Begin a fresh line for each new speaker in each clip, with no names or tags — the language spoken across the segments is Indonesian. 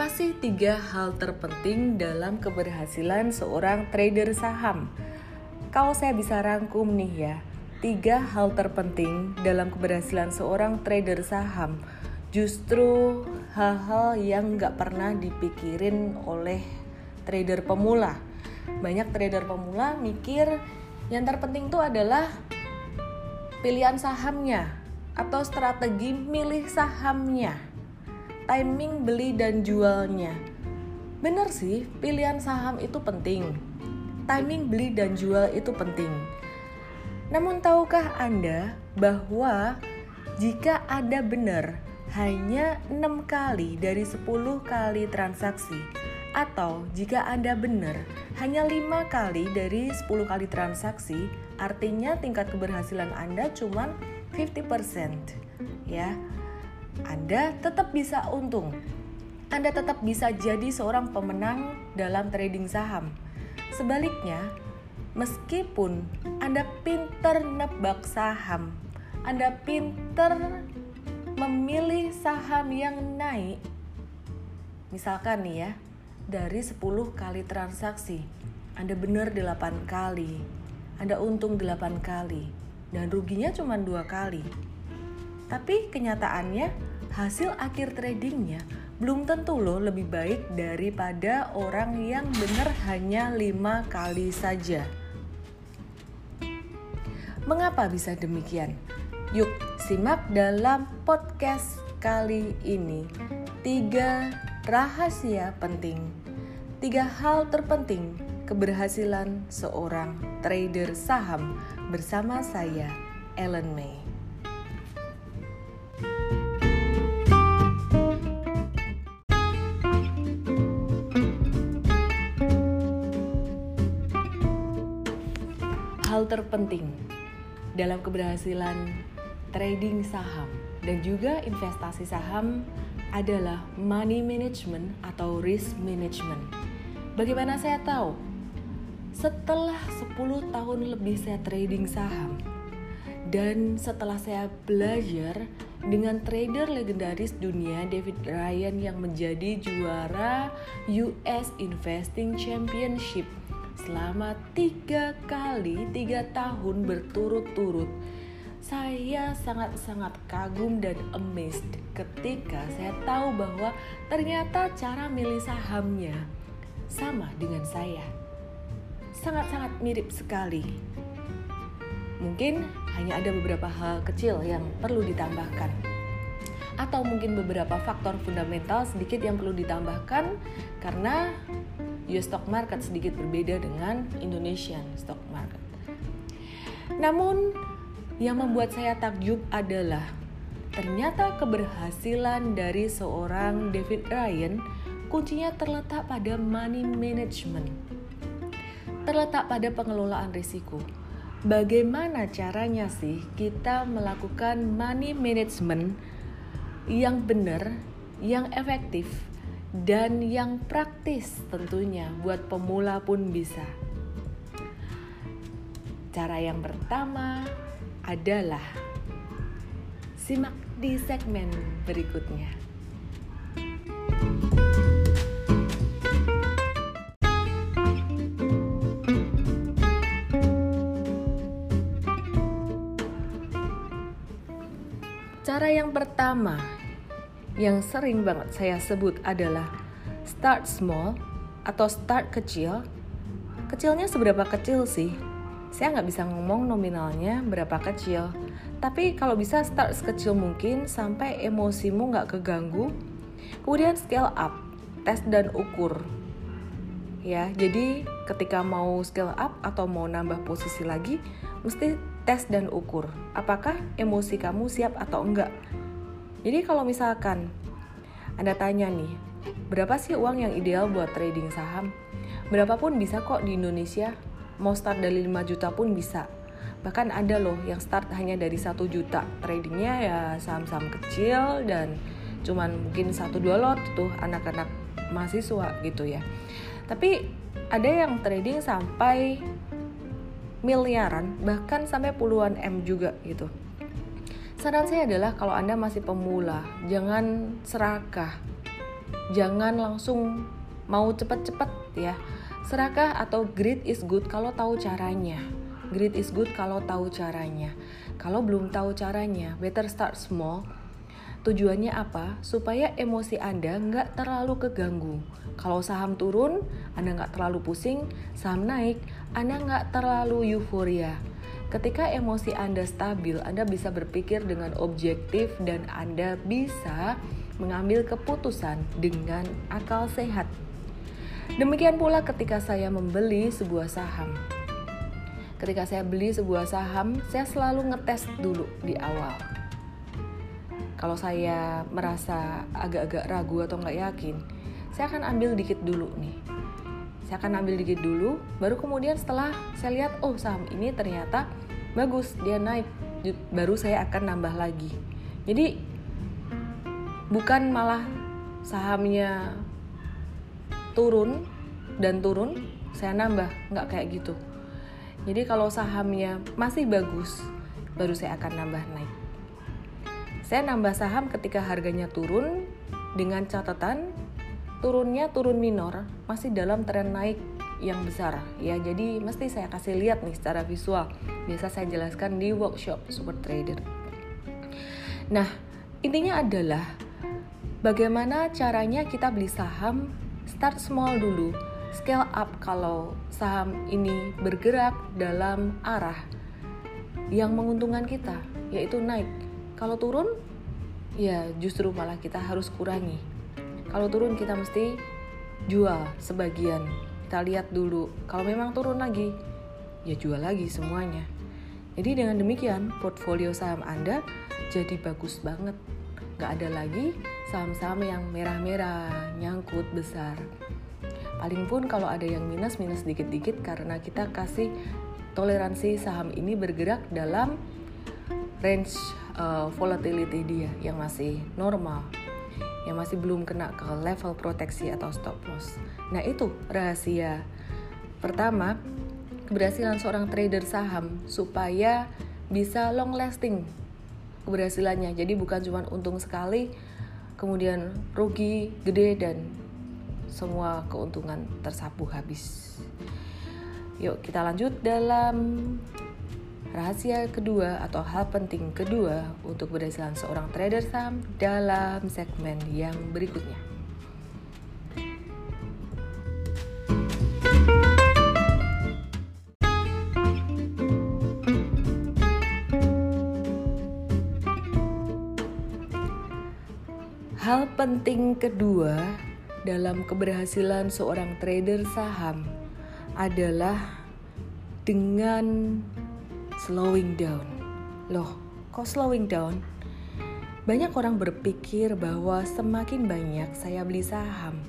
Apa sih tiga hal terpenting dalam keberhasilan seorang trader saham? Kalau saya bisa rangkum nih ya, tiga hal terpenting dalam keberhasilan seorang trader saham justru hal-hal yang nggak pernah dipikirin oleh trader pemula. Banyak trader pemula mikir yang terpenting itu adalah pilihan sahamnya atau strategi milih sahamnya timing beli dan jualnya. Benar sih, pilihan saham itu penting. Timing beli dan jual itu penting. Namun tahukah Anda bahwa jika Anda benar hanya 6 kali dari 10 kali transaksi atau jika Anda benar hanya 5 kali dari 10 kali transaksi, artinya tingkat keberhasilan Anda cuma 50%. Ya. Anda tetap bisa untung. Anda tetap bisa jadi seorang pemenang dalam trading saham. Sebaliknya, meskipun Anda pinter nebak saham, Anda pinter memilih saham yang naik, misalkan nih ya, dari 10 kali transaksi, Anda benar 8 kali, Anda untung 8 kali, dan ruginya cuma dua kali. Tapi kenyataannya hasil akhir tradingnya belum tentu loh lebih baik daripada orang yang benar hanya lima kali saja. Mengapa bisa demikian? Yuk simak dalam podcast kali ini tiga rahasia penting, tiga hal terpenting keberhasilan seorang trader saham bersama saya, Ellen May. Terpenting dalam keberhasilan trading saham dan juga investasi saham adalah money management atau risk management. Bagaimana saya tahu? Setelah 10 tahun lebih saya trading saham dan setelah saya belajar dengan trader legendaris dunia David Ryan yang menjadi juara US Investing Championship selama tiga kali tiga tahun berturut-turut saya sangat-sangat kagum dan amazed ketika saya tahu bahwa ternyata cara milih sahamnya sama dengan saya. Sangat-sangat mirip sekali. Mungkin hanya ada beberapa hal kecil yang perlu ditambahkan. Atau mungkin beberapa faktor fundamental sedikit yang perlu ditambahkan karena US stock market sedikit berbeda dengan Indonesian stock market. Namun yang membuat saya takjub adalah ternyata keberhasilan dari seorang David Ryan kuncinya terletak pada money management. Terletak pada pengelolaan risiko. Bagaimana caranya sih kita melakukan money management yang benar, yang efektif, dan yang praktis tentunya buat pemula pun bisa. Cara yang pertama adalah simak di segmen berikutnya. Cara yang pertama yang sering banget saya sebut adalah start small atau start kecil. Kecilnya seberapa kecil sih? Saya nggak bisa ngomong nominalnya berapa kecil. Tapi kalau bisa start sekecil mungkin sampai emosimu nggak keganggu. Kemudian scale up, tes dan ukur. Ya, jadi ketika mau scale up atau mau nambah posisi lagi, mesti tes dan ukur. Apakah emosi kamu siap atau enggak? Jadi kalau misalkan Anda tanya nih, berapa sih uang yang ideal buat trading saham? Berapapun bisa kok di Indonesia, mau start dari 5 juta pun bisa. Bahkan ada loh yang start hanya dari 1 juta. Tradingnya ya saham-saham kecil dan cuman mungkin satu dua lot tuh anak-anak mahasiswa gitu ya. Tapi ada yang trading sampai miliaran bahkan sampai puluhan M juga gitu. Saran saya adalah kalau Anda masih pemula, jangan serakah. jangan langsung mau cepet-cepet ya serakah atau greed is good kalau tahu caranya greed is good kalau tahu caranya kalau belum tahu caranya better start small Tujuannya apa? Supaya emosi Anda nggak terlalu keganggu. Kalau saham turun, Anda nggak terlalu pusing. Saham naik, Anda nggak terlalu euforia. Ketika emosi Anda stabil, Anda bisa berpikir dengan objektif dan Anda bisa mengambil keputusan dengan akal sehat. Demikian pula ketika saya membeli sebuah saham. Ketika saya beli sebuah saham, saya selalu ngetes dulu di awal kalau saya merasa agak-agak ragu atau nggak yakin, saya akan ambil dikit dulu nih. Saya akan ambil dikit dulu, baru kemudian setelah saya lihat, oh saham ini ternyata bagus, dia naik, baru saya akan nambah lagi. Jadi bukan malah sahamnya turun dan turun, saya nambah, nggak kayak gitu. Jadi kalau sahamnya masih bagus, baru saya akan nambah naik. Saya nambah saham ketika harganya turun dengan catatan turunnya turun minor masih dalam tren naik yang besar. Ya jadi mesti saya kasih lihat nih secara visual. Biasa saya jelaskan di workshop super trader. Nah intinya adalah bagaimana caranya kita beli saham start small dulu scale up kalau saham ini bergerak dalam arah yang menguntungkan kita yaitu naik. Kalau turun, ya justru malah kita harus kurangi. Kalau turun kita mesti jual sebagian. Kita lihat dulu. Kalau memang turun lagi, ya jual lagi semuanya. Jadi dengan demikian portfolio saham Anda jadi bagus banget. Gak ada lagi saham-saham yang merah-merah, nyangkut besar. Paling pun kalau ada yang minus-minus dikit-dikit karena kita kasih toleransi saham ini bergerak dalam range uh, volatility dia yang masih normal yang masih belum kena ke level proteksi atau stop loss. Nah, itu rahasia pertama keberhasilan seorang trader saham supaya bisa long lasting keberhasilannya. Jadi bukan cuma untung sekali kemudian rugi gede dan semua keuntungan tersapu habis. Yuk kita lanjut dalam Rahasia kedua atau hal penting kedua untuk keberhasilan seorang trader saham dalam segmen yang berikutnya. Hal penting kedua dalam keberhasilan seorang trader saham adalah dengan slowing down. Loh, kok slowing down? Banyak orang berpikir bahwa semakin banyak saya beli saham,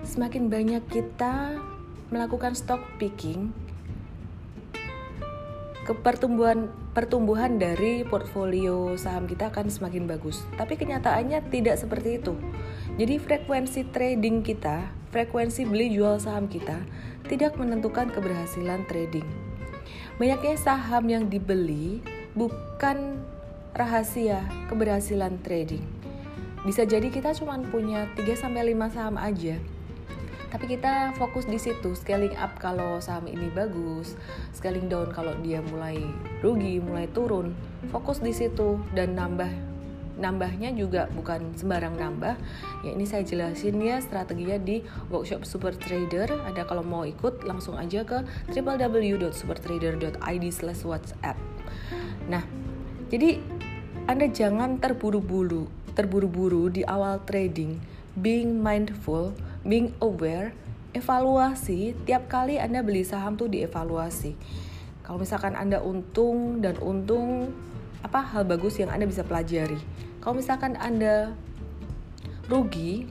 semakin banyak kita melakukan stock picking, ke pertumbuhan pertumbuhan dari portfolio saham kita akan semakin bagus. Tapi kenyataannya tidak seperti itu. Jadi frekuensi trading kita, frekuensi beli jual saham kita tidak menentukan keberhasilan trading. Banyaknya saham yang dibeli bukan rahasia keberhasilan trading. Bisa jadi kita cuma punya 3 sampai 5 saham aja. Tapi kita fokus di situ, scaling up kalau saham ini bagus, scaling down kalau dia mulai rugi, mulai turun. Fokus di situ dan nambah nambahnya juga bukan sembarang nambah. Ya ini saya jelasin ya strateginya di workshop super trader. Ada kalau mau ikut langsung aja ke www.supertrader.id slash whatsapp. Nah jadi anda jangan terburu-buru terburu-buru di awal trading. Being mindful being aware evaluasi. Tiap kali anda beli saham tuh dievaluasi. Kalau misalkan anda untung dan untung apa hal bagus yang anda bisa pelajari kalau misalkan Anda rugi,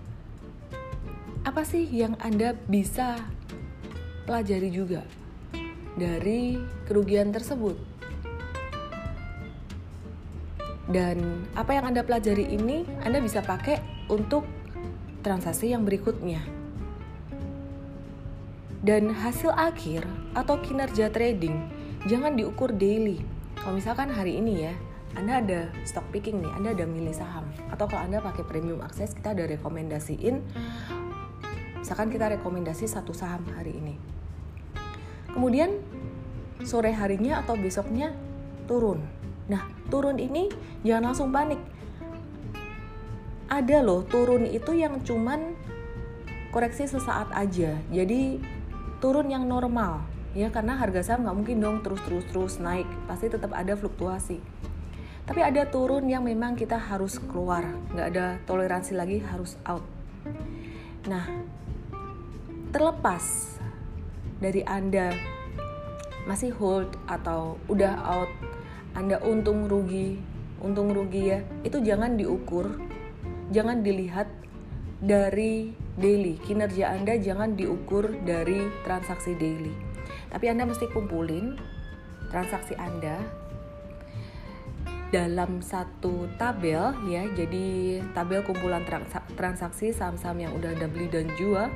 apa sih yang Anda bisa pelajari juga dari kerugian tersebut? Dan apa yang Anda pelajari ini Anda bisa pakai untuk transaksi yang berikutnya. Dan hasil akhir atau kinerja trading jangan diukur daily. Kalau misalkan hari ini ya, Anda ada stock picking nih, Anda ada milih saham atau kalau Anda pakai premium akses kita ada rekomendasiin misalkan kita rekomendasi satu saham hari ini. Kemudian sore harinya atau besoknya turun. Nah, turun ini jangan langsung panik. Ada loh turun itu yang cuman koreksi sesaat aja. Jadi turun yang normal ya karena harga saham nggak mungkin dong terus terus terus naik pasti tetap ada fluktuasi tapi ada turun yang memang kita harus keluar. Nggak ada toleransi lagi harus out. Nah terlepas dari anda masih hold atau udah out anda untung rugi untung rugi ya itu jangan diukur jangan dilihat dari daily. Kinerja anda jangan diukur dari transaksi daily. Tapi anda mesti kumpulin transaksi anda dalam satu tabel ya. Jadi tabel kumpulan transaksi saham-saham yang udah anda beli dan jual.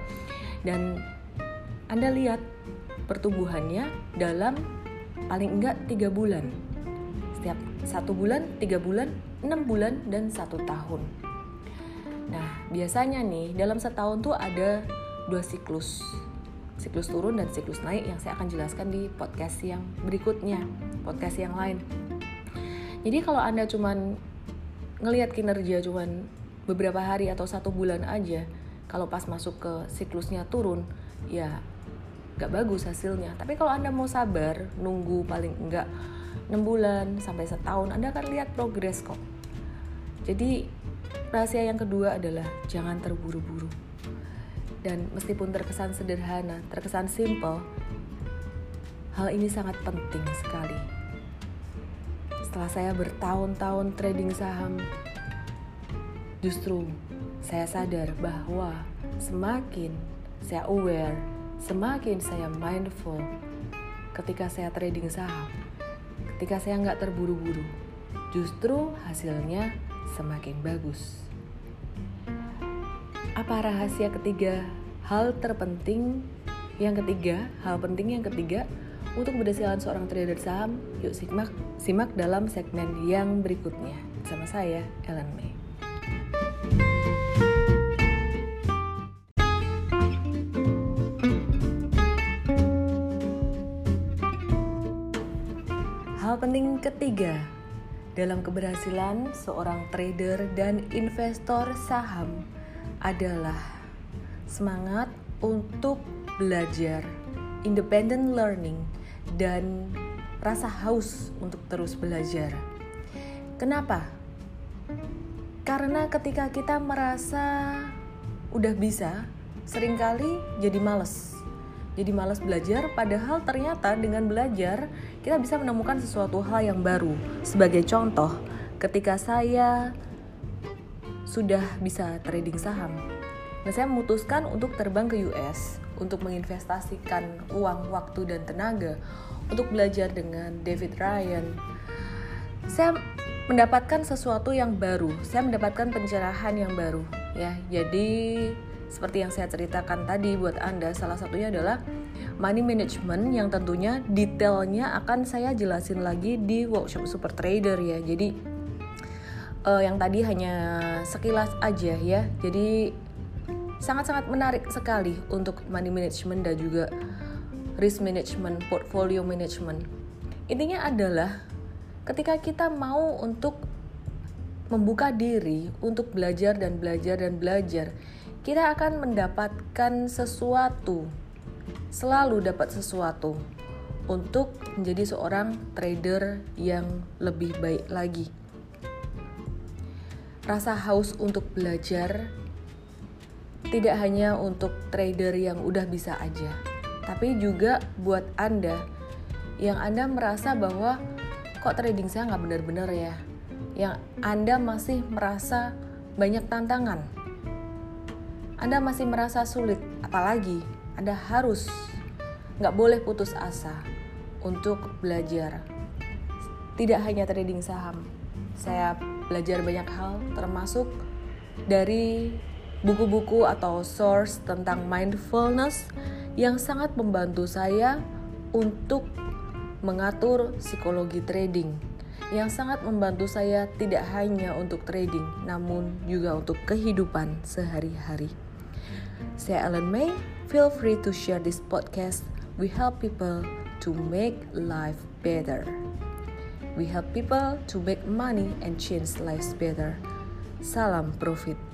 Dan anda lihat pertumbuhannya dalam paling enggak tiga bulan. Setiap satu bulan tiga bulan enam bulan dan satu tahun. Nah biasanya nih dalam setahun tuh ada dua siklus. Siklus turun dan siklus naik yang saya akan jelaskan di podcast yang berikutnya podcast yang lain jadi kalau anda cuman ngelihat kinerja cuman beberapa hari atau satu bulan aja kalau pas masuk ke siklusnya turun ya nggak bagus hasilnya. Tapi kalau anda mau sabar nunggu paling enggak 6 bulan sampai setahun anda akan lihat progres kok. Jadi rahasia yang kedua adalah jangan terburu-buru. Dan meskipun terkesan sederhana terkesan simple hal ini sangat penting sekali setelah saya bertahun-tahun trading saham, justru saya sadar bahwa semakin saya aware, semakin saya mindful ketika saya trading saham, ketika saya nggak terburu-buru, justru hasilnya semakin bagus. Apa rahasia ketiga? Hal terpenting yang ketiga, hal penting yang ketiga untuk keberhasilan seorang trader saham, yuk simak, simak dalam segmen yang berikutnya. Bersama saya, Ellen May. Hal penting ketiga dalam keberhasilan seorang trader dan investor saham adalah semangat untuk belajar, independent learning, dan rasa haus untuk terus belajar. Kenapa? Karena ketika kita merasa udah bisa, sering kali jadi males. Jadi males belajar, padahal ternyata dengan belajar kita bisa menemukan sesuatu hal yang baru. Sebagai contoh, ketika saya sudah bisa trading saham, dan saya memutuskan untuk terbang ke US untuk menginvestasikan uang, waktu, dan tenaga untuk belajar dengan David Ryan. Saya mendapatkan sesuatu yang baru, saya mendapatkan pencerahan yang baru, ya. Jadi seperti yang saya ceritakan tadi buat Anda, salah satunya adalah money management yang tentunya detailnya akan saya jelasin lagi di workshop super trader ya. Jadi uh, yang tadi hanya sekilas aja ya. Jadi sangat-sangat menarik sekali untuk money management dan juga risk management, portfolio management. Intinya adalah ketika kita mau untuk membuka diri untuk belajar dan belajar dan belajar, kita akan mendapatkan sesuatu. Selalu dapat sesuatu untuk menjadi seorang trader yang lebih baik lagi. Rasa haus untuk belajar tidak hanya untuk trader yang udah bisa aja, tapi juga buat Anda yang Anda merasa bahwa kok trading saya nggak benar-benar ya, yang Anda masih merasa banyak tantangan, Anda masih merasa sulit, apalagi Anda harus nggak boleh putus asa untuk belajar. Tidak hanya trading saham, saya belajar banyak hal termasuk dari buku-buku atau source tentang mindfulness yang sangat membantu saya untuk mengatur psikologi trading. yang sangat membantu saya tidak hanya untuk trading, namun juga untuk kehidupan sehari-hari. Saya Ellen May, feel free to share this podcast. We help people to make life better. We help people to make money and change lives better. Salam profit.